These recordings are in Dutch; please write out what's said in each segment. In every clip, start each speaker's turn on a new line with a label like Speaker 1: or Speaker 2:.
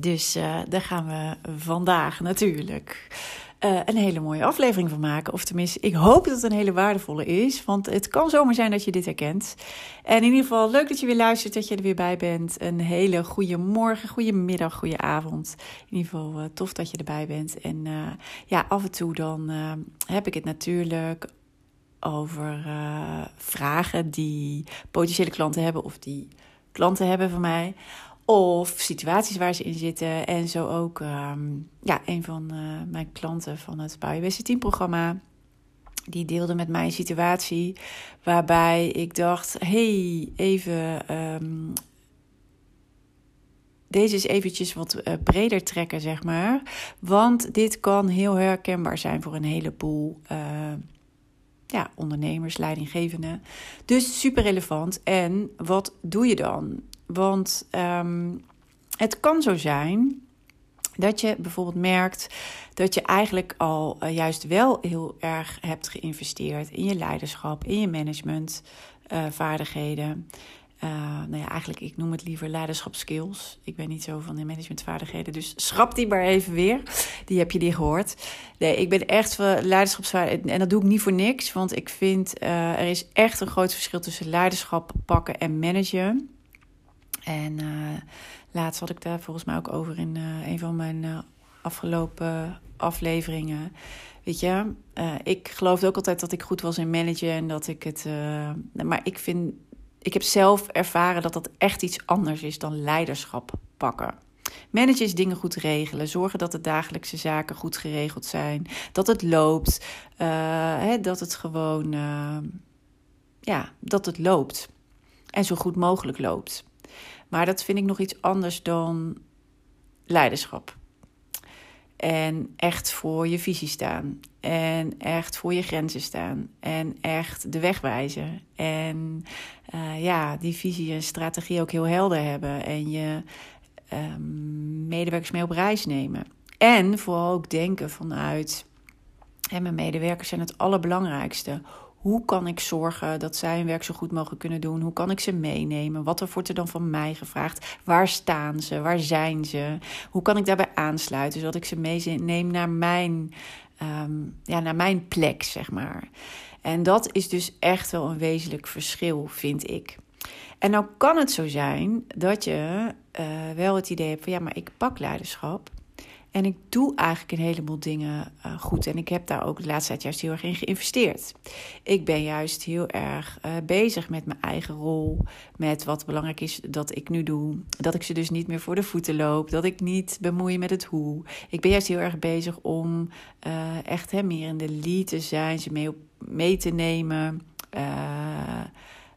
Speaker 1: Dus uh, daar gaan we vandaag natuurlijk uh, een hele mooie aflevering van maken. Of tenminste, ik hoop dat het een hele waardevolle is. Want het kan zomaar zijn dat je dit herkent. En in ieder geval, leuk dat je weer luistert, dat je er weer bij bent. Een hele goede morgen, goede middag, goede avond. In ieder geval, uh, tof dat je erbij bent. En ja, af en toe dan heb ik het natuurlijk over vragen die potentiële klanten hebben. Of die klanten hebben van mij. Of situaties waar ze in zitten. En zo ook um, ja, een van uh, mijn klanten van het Bouw Je Team programma. Die deelde met mij een situatie waarbij ik dacht: hey, even. Um, deze is eventjes wat uh, breder trekken, zeg maar. Want dit kan heel herkenbaar zijn voor een heleboel uh, ja, ondernemers, leidinggevenden. Dus super relevant. En wat doe je dan? Want um, het kan zo zijn dat je bijvoorbeeld merkt dat je eigenlijk al uh, juist wel heel erg hebt geïnvesteerd in je leiderschap, in je managementvaardigheden. Uh, uh, nou ja, eigenlijk, ik noem het liever leiderschapskills. Ik ben niet zo van de managementvaardigheden, dus schrap die maar even weer. Die heb je die gehoord. Nee, ik ben echt van leiderschapsvaardigheden. En dat doe ik niet voor niks, want ik vind er is echt een groot verschil tussen leiderschap pakken en managen. En uh, laatst had ik daar volgens mij ook over in uh, een van mijn uh, afgelopen afleveringen. Weet je, ik geloofde ook altijd dat ik goed was in managen en dat ik het. maar ik vind, ik heb zelf ervaren dat dat echt iets anders is dan leiderschap pakken. Managen is dingen goed regelen. Zorgen dat de dagelijkse zaken goed geregeld zijn. Dat het loopt. Hè, dat het gewoon. ja, dat het loopt. En zo goed mogelijk loopt. Maar dat vind ik nog iets anders dan leiderschap. En echt voor je visie staan. En echt voor je grenzen staan. En echt de weg wijzen. En uh, ja, die visie en strategie ook heel helder hebben. En je uh, medewerkers mee op reis nemen. En vooral ook denken vanuit. Mijn medewerkers zijn het allerbelangrijkste. Hoe kan ik zorgen dat zij hun werk zo goed mogelijk kunnen doen? Hoe kan ik ze meenemen? Wat wordt er dan van mij gevraagd? Waar staan ze? Waar zijn ze? Hoe kan ik daarbij aansluiten zodat ik ze meeneem naar mijn, um, ja, naar mijn plek, zeg maar? En dat is dus echt wel een wezenlijk verschil, vind ik. En nou kan het zo zijn dat je uh, wel het idee hebt van ja, maar ik pak leiderschap. En ik doe eigenlijk een heleboel dingen uh, goed. En ik heb daar ook de laatste tijd juist heel erg in geïnvesteerd. Ik ben juist heel erg uh, bezig met mijn eigen rol. Met wat belangrijk is dat ik nu doe. Dat ik ze dus niet meer voor de voeten loop. Dat ik niet bemoei met het hoe. Ik ben juist heel erg bezig om uh, echt hè, meer in de lead te zijn. Ze mee, op, mee te nemen.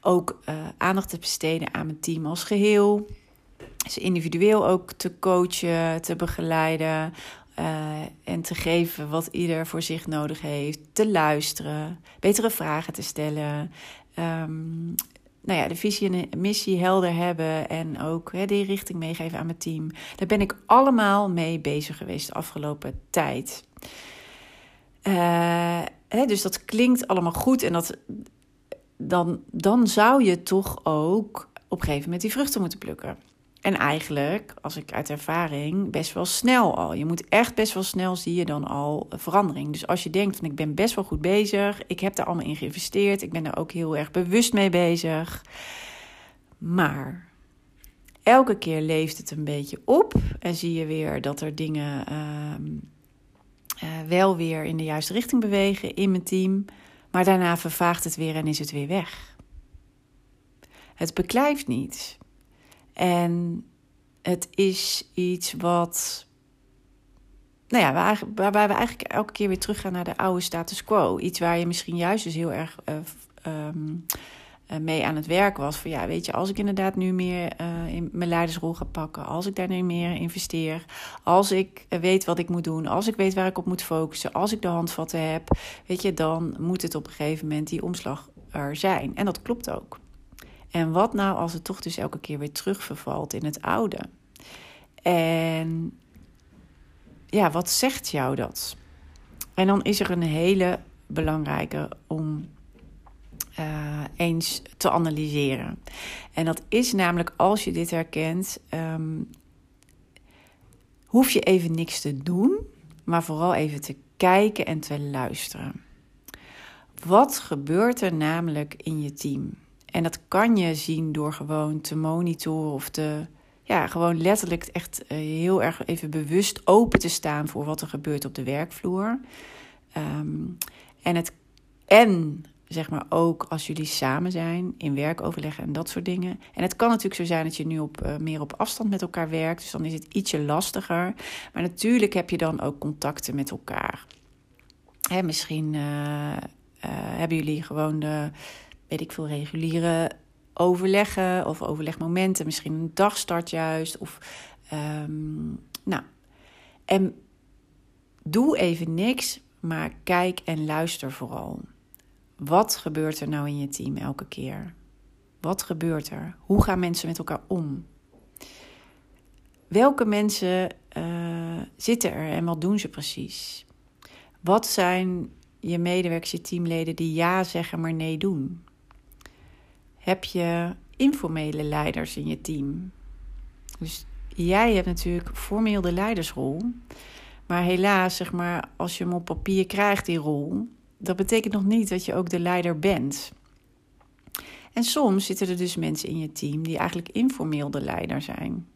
Speaker 1: ook aandacht te besteden aan mijn team als geheel ze individueel ook te coachen, te begeleiden. Uh, en te geven wat ieder voor zich nodig heeft. Te luisteren, betere vragen te stellen. Um, nou ja, de visie en de missie helder hebben en ook hè, die richting meegeven aan mijn team. Daar ben ik allemaal mee bezig geweest de afgelopen tijd. Uh, hè, dus dat klinkt allemaal goed en dat, dan, dan zou je toch ook op een gegeven moment die vruchten moeten plukken. En eigenlijk, als ik uit ervaring, best wel snel al. Je moet echt best wel snel zie je dan al verandering. Dus als je denkt van ik ben best wel goed bezig, ik heb daar allemaal in geïnvesteerd, ik ben er ook heel erg bewust mee bezig. Maar elke keer leeft het een beetje op en zie je weer dat er dingen uh, uh, wel weer in de juiste richting bewegen in mijn team. Maar daarna vervaagt het weer en is het weer weg. Het beklijft niet. En het is iets wat. Nou ja, waar, waarbij we eigenlijk elke keer weer teruggaan naar de oude status quo. Iets waar je misschien juist dus heel erg uh, uh, mee aan het werk was. Van ja, weet je, als ik inderdaad nu meer uh, in mijn leidersrol ga pakken, als ik daar nu meer investeer, als ik weet wat ik moet doen, als ik weet waar ik op moet focussen, als ik de handvatten heb, weet je, dan moet het op een gegeven moment die omslag er zijn. En dat klopt ook. En wat nou als het toch dus elke keer weer terugvervalt in het oude? En ja, wat zegt jou dat? En dan is er een hele belangrijke om uh, eens te analyseren. En dat is namelijk als je dit herkent, um, hoef je even niks te doen, maar vooral even te kijken en te luisteren. Wat gebeurt er namelijk in je team? En dat kan je zien door gewoon te monitoren of te, ja, gewoon letterlijk echt uh, heel erg even bewust open te staan voor wat er gebeurt op de werkvloer. Um, en het en zeg maar ook als jullie samen zijn in werkoverleggen en dat soort dingen. En het kan natuurlijk zo zijn dat je nu op, uh, meer op afstand met elkaar werkt, dus dan is het ietsje lastiger. Maar natuurlijk heb je dan ook contacten met elkaar. Hè, misschien uh, hebben jullie gewoon de, weet ik veel, reguliere overleggen of overlegmomenten, misschien een dagstart juist. Of, um, nou, en doe even niks, maar kijk en luister vooral. Wat gebeurt er nou in je team elke keer? Wat gebeurt er? Hoe gaan mensen met elkaar om? Welke mensen uh, zitten er en wat doen ze precies? Wat zijn je medewerkers, je teamleden die ja zeggen, maar nee doen? Heb je informele leiders in je team? Dus jij hebt natuurlijk formeel de leidersrol. Maar helaas, zeg maar, als je hem op papier krijgt, die rol, dat betekent nog niet dat je ook de leider bent. En soms zitten er dus mensen in je team die eigenlijk informeel de leider zijn.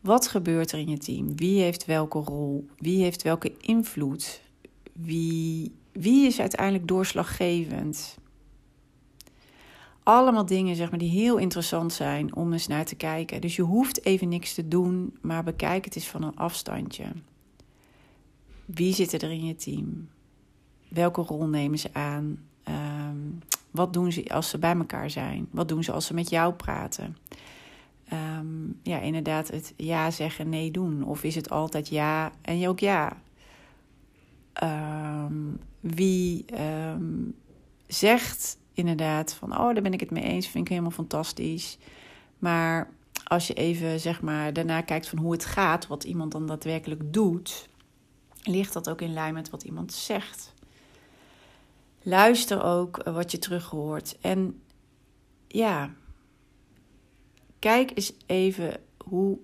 Speaker 1: Wat gebeurt er in je team? Wie heeft welke rol? Wie heeft welke invloed? Wie, wie is uiteindelijk doorslaggevend? Allemaal dingen zeg maar, die heel interessant zijn om eens naar te kijken. Dus je hoeft even niks te doen, maar bekijk het eens van een afstandje. Wie zitten er in je team? Welke rol nemen ze aan? Um, wat doen ze als ze bij elkaar zijn? Wat doen ze als ze met jou praten? Um, ja, inderdaad, het ja zeggen, nee doen. Of is het altijd ja en je ook ja? Um, wie zegt inderdaad van, oh, daar ben ik het mee eens, vind ik helemaal fantastisch. Maar als je even, zeg maar, daarna kijkt van hoe het gaat, wat iemand dan daadwerkelijk doet, ligt dat ook in lijn met wat iemand zegt. Luister ook eh, wat je terug hoort. En ja, kijk eens even hoe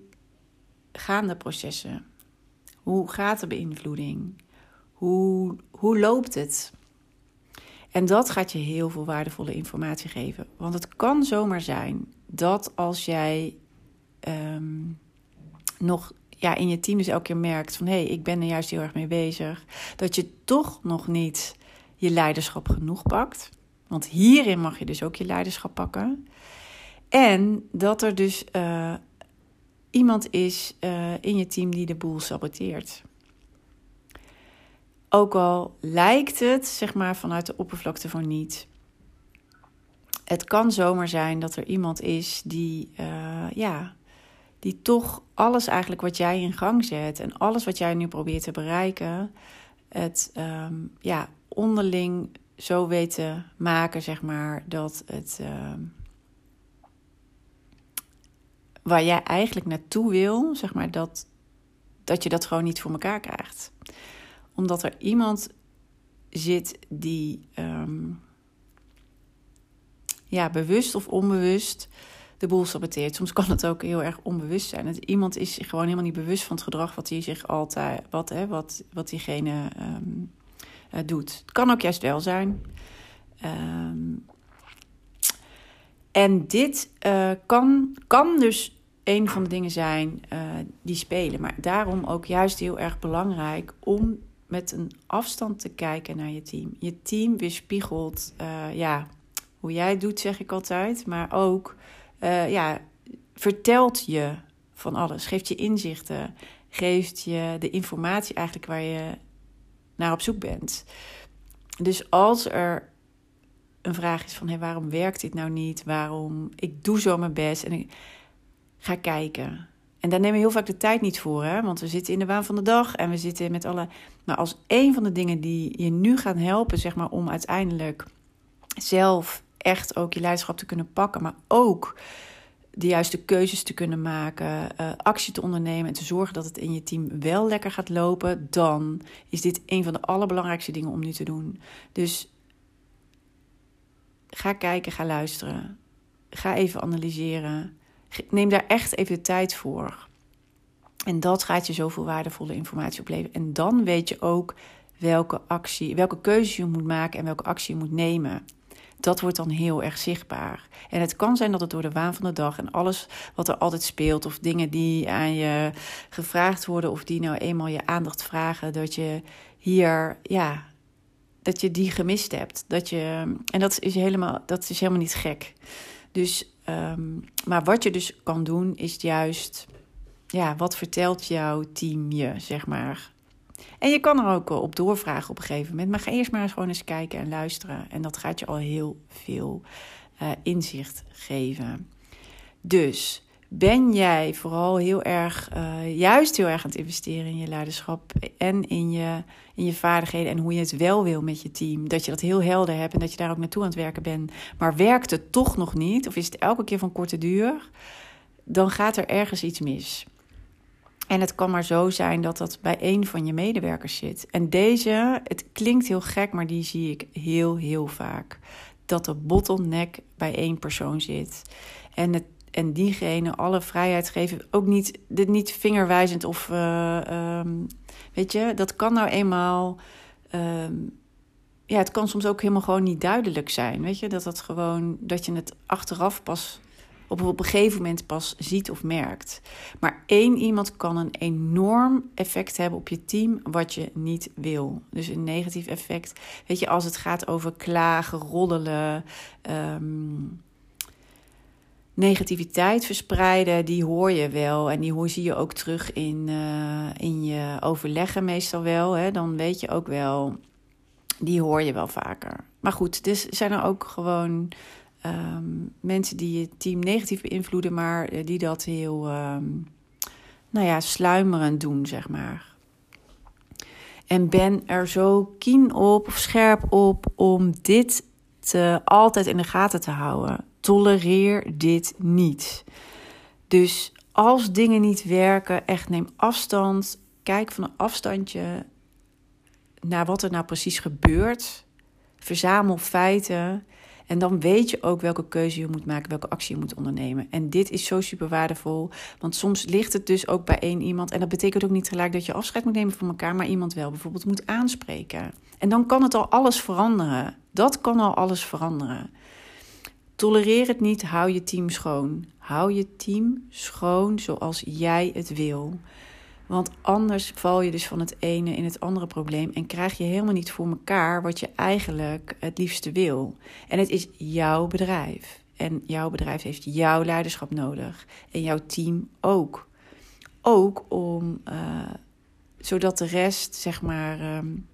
Speaker 1: gaan de processen? Hoe gaat de beïnvloeding? Hoe, hoe loopt het? En dat gaat je heel veel waardevolle informatie geven. Want het kan zomaar zijn dat als jij um, nog ja, in je team dus elke keer merkt van hé, hey, ik ben er juist heel erg mee bezig, dat je toch nog niet je leiderschap genoeg pakt. Want hierin mag je dus ook je leiderschap pakken. En dat er dus uh, iemand is uh, in je team die de boel saboteert. Ook al lijkt het, zeg maar, vanuit de oppervlakte voor niet. Het kan zomaar zijn dat er iemand is die, uh, ja, die toch alles eigenlijk wat jij in gang zet en alles wat jij nu probeert te bereiken, het um, ja, onderling zo weet te maken, zeg maar, dat het. Um, waar jij eigenlijk naartoe wil, zeg maar, dat, dat je dat gewoon niet voor elkaar krijgt. Omdat er iemand zit die um, ja, bewust of onbewust de boel saboteert. Soms kan het ook heel erg onbewust zijn. Dat iemand is zich gewoon helemaal niet bewust van het gedrag wat hij zich altijd, wat, hè, wat, wat diegene um, uh, doet. Het kan ook juist wel zijn. Um, en dit uh, kan, kan dus een van de dingen zijn uh, die spelen. Maar daarom ook juist heel erg belangrijk om met een afstand te kijken naar je team. Je team weerspiegelt, uh, ja, hoe jij doet, zeg ik altijd. Maar ook, uh, ja, vertelt je van alles. Geeft je inzichten. Geeft je de informatie eigenlijk waar je naar op zoek bent. Dus als er een vraag is van hey, waarom werkt dit nou niet? Waarom ik doe zo mijn best en ik ga kijken. En daar nemen we heel vaak de tijd niet voor, hè? want we zitten in de waan van de dag en we zitten met alle. Maar als een van de dingen die je nu gaan helpen, zeg maar, om uiteindelijk zelf echt ook je leiderschap te kunnen pakken, maar ook de juiste keuzes te kunnen maken, uh, actie te ondernemen en te zorgen dat het in je team wel lekker gaat lopen, dan is dit een van de allerbelangrijkste dingen om nu te doen. Dus ga kijken, ga luisteren, ga even analyseren. Neem daar echt even de tijd voor. En dat gaat je zoveel waardevolle informatie opleveren. En dan weet je ook welke actie, welke keuzes je moet maken en welke actie je moet nemen. Dat wordt dan heel erg zichtbaar. En het kan zijn dat het door de waan van de dag en alles wat er altijd speelt, of dingen die aan je gevraagd worden, of die nou eenmaal je aandacht vragen, dat je hier, ja, dat je die gemist hebt. Dat je, en dat is helemaal, dat is helemaal niet gek. Dus, um, maar wat je dus kan doen, is juist, ja, wat vertelt jouw team je, zeg maar. En je kan er ook op doorvragen op een gegeven moment. Maar ga eerst maar eens gewoon eens kijken en luisteren. En dat gaat je al heel veel uh, inzicht geven. Dus ben jij vooral heel erg, uh, juist heel erg aan het investeren in je leiderschap en in je, in je vaardigheden en hoe je het wel wil met je team. Dat je dat heel helder hebt en dat je daar ook naartoe aan het werken bent. Maar werkt het toch nog niet, of is het elke keer van korte duur, dan gaat er ergens iets mis. En het kan maar zo zijn dat dat bij een van je medewerkers zit. En deze, het klinkt heel gek, maar die zie ik heel, heel vaak. Dat de bottleneck bij één persoon zit. En, het, en diegene alle vrijheid geven. Ook niet, dit niet vingerwijzend of. Uh, um, weet je, dat kan nou eenmaal. Um, ja, het kan soms ook helemaal gewoon niet duidelijk zijn. Weet je, dat dat gewoon. Dat je het achteraf pas op, een gegeven moment pas ziet of merkt. Maar één iemand kan een enorm effect hebben op je team wat je niet wil. Dus een negatief effect. Weet je, als het gaat over klagen, roddelen. Um, negativiteit verspreiden, die hoor je wel. En die hoor, zie je ook terug in, uh, in je overleggen meestal wel. Hè? Dan weet je ook wel, die hoor je wel vaker. Maar goed, dus zijn er ook gewoon um, mensen die je team negatief beïnvloeden, maar eh, die dat heel, um, nou ja, sluimerend doen, zeg maar. En ben er zo keen op of scherp op om dit te, altijd in de gaten te houden. Tolereer dit niet. Dus als dingen niet werken, echt neem afstand. Kijk van een afstandje naar wat er nou precies gebeurt. Verzamel feiten en dan weet je ook welke keuze je moet maken, welke actie je moet ondernemen. En dit is zo super waardevol, want soms ligt het dus ook bij één iemand. En dat betekent ook niet gelijk dat je afscheid moet nemen van elkaar, maar iemand wel bijvoorbeeld moet aanspreken. En dan kan het al alles veranderen. Dat kan al alles veranderen. Tolereer het niet, hou je team schoon. Hou je team schoon zoals jij het wil. Want anders val je dus van het ene in het andere probleem en krijg je helemaal niet voor elkaar wat je eigenlijk het liefste wil. En het is jouw bedrijf. En jouw bedrijf heeft jouw leiderschap nodig. En jouw team ook. Ook om, uh, zodat de rest, zeg maar, um,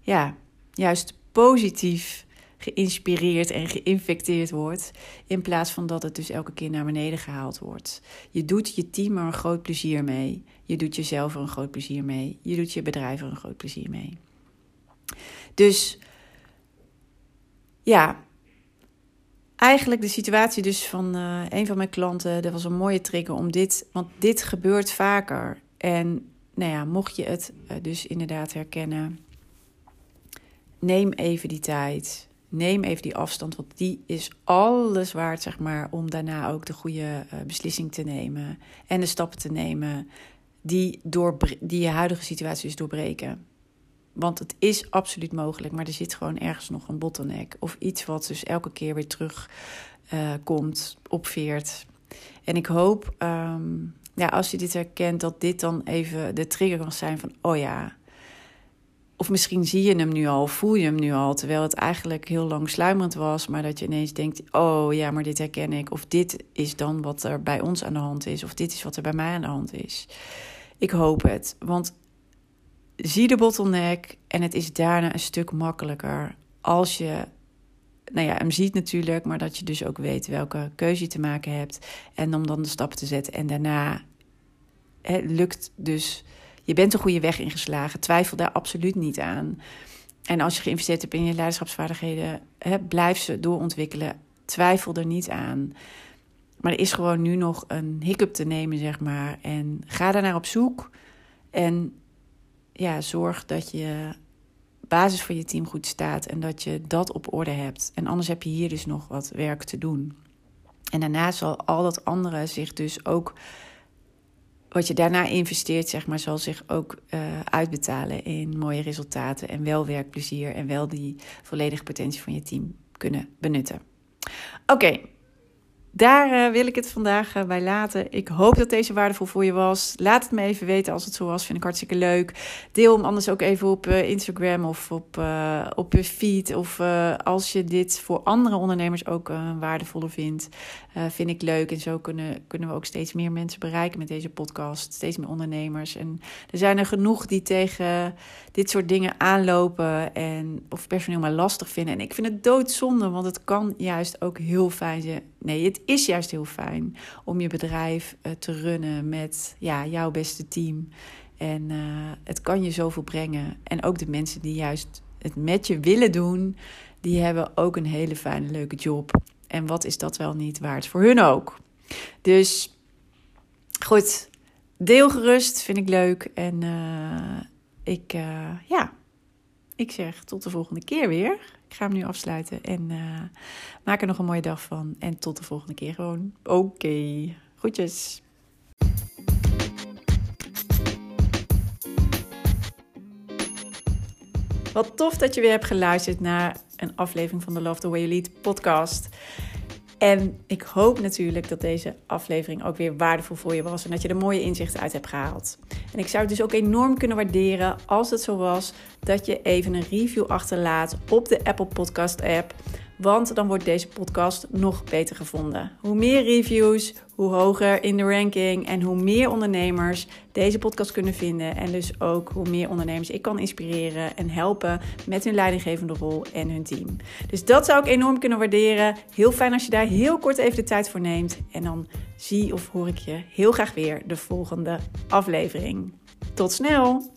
Speaker 1: ja, juist positief geïnspireerd en geïnfecteerd wordt. In plaats van dat het dus elke keer naar beneden gehaald wordt. Je doet je team er een groot plezier mee. Je doet jezelf er een groot plezier mee. Je doet je bedrijf er een groot plezier mee. Dus ja, eigenlijk de situatie dus van uh, een van mijn klanten, dat was een mooie trigger om dit, want dit gebeurt vaker. En nou ja, mocht je het uh, dus inderdaad herkennen, neem even die tijd. Neem even die afstand, want die is alles waard, zeg maar, om daarna ook de goede uh, beslissing te nemen en de stappen te nemen die, door, die je huidige situatie is doorbreken. Want het is absoluut mogelijk, maar er zit gewoon ergens nog een bottleneck. Of iets wat dus elke keer weer terug uh, komt, opveert. En ik hoop, um, ja, als je dit herkent, dat dit dan even de trigger kan zijn van: oh ja, Of misschien zie je hem nu al, voel je hem nu al, terwijl het eigenlijk heel lang sluimerend was, maar dat je ineens denkt: oh ja, maar dit herken ik. Of dit is dan wat er bij ons aan de hand is, of dit is wat er bij mij aan de hand is. Ik hoop het, want zie de bottleneck en het is daarna een stuk makkelijker als je nou ja, hem ziet natuurlijk, maar dat je dus ook weet welke keuze je te maken hebt. En om dan de stappen te zetten. En daarna hè, lukt dus, je bent een goede weg ingeslagen. Twijfel daar absoluut niet aan. En als je geïnvesteerd hebt in je leiderschapsvaardigheden, hè, blijf ze doorontwikkelen. Twijfel er niet aan. Maar er is gewoon nu nog een hiccup te nemen, zeg maar. En ga daar naar op zoek. En ja, zorg dat je basis van je team goed staat en dat je dat op orde hebt. En anders heb je hier dus nog wat werk te doen. En daarna zal al dat andere zich dus ook, wat je daarna investeert, zeg maar, zal zich ook uh, uitbetalen in mooie resultaten en wel werkplezier en wel die volledige potentie van je team kunnen benutten. Oké, daar uh, wil ik het vandaag uh, bij laten. Ik hoop dat deze waardevol voor je was. Laat het me even weten als het zo was. Vind ik hartstikke leuk. Deel hem anders ook even op uh, Instagram of op, op je feed. Of als je dit voor andere ondernemers ook waardevoller vindt. vind ik leuk. En zo kunnen, kunnen we ook steeds meer mensen bereiken met deze podcast. Steeds meer ondernemers. En er zijn er genoeg die tegen dit soort dingen aanlopen. En of personeel maar lastig vinden. En ik vind het doodzonde. Want het kan juist ook heel fijn zijn. Nee, het is juist heel fijn om je bedrijf uh, te runnen met ja, jouw beste team. En uh, het kan je zoveel brengen. En ook de mensen die juist het met je willen doen, die hebben ook een hele fijne, leuke job. En wat is dat wel niet waard voor hun ook? Dus goed, deel gerust, vind ik leuk. En uh, ik, ja, ik zeg tot de volgende keer weer. Ik ga hem nu afsluiten en uh, maak er nog een mooie dag van. En tot de volgende keer gewoon. Oké, okay. groetjes. Wat tof dat je weer hebt geluisterd naar een aflevering van de Love the Way You Lead podcast. En ik hoop natuurlijk dat deze aflevering ook weer waardevol voor je was en dat je er mooie inzichten uit hebt gehaald. En ik zou het dus ook enorm kunnen waarderen als het zo was dat je even een review achterlaat op de Apple Podcast app. Want dan wordt deze podcast nog beter gevonden. Hoe meer reviews, hoe hoger in de ranking en hoe meer ondernemers deze podcast kunnen vinden. En dus ook hoe meer ondernemers ik kan inspireren en helpen met hun leidinggevende rol en hun team. Dus dat zou ik enorm kunnen waarderen. Heel fijn als je daar heel kort even de tijd voor neemt. En dan zie of hoor ik je heel graag weer de volgende aflevering. Tot snel!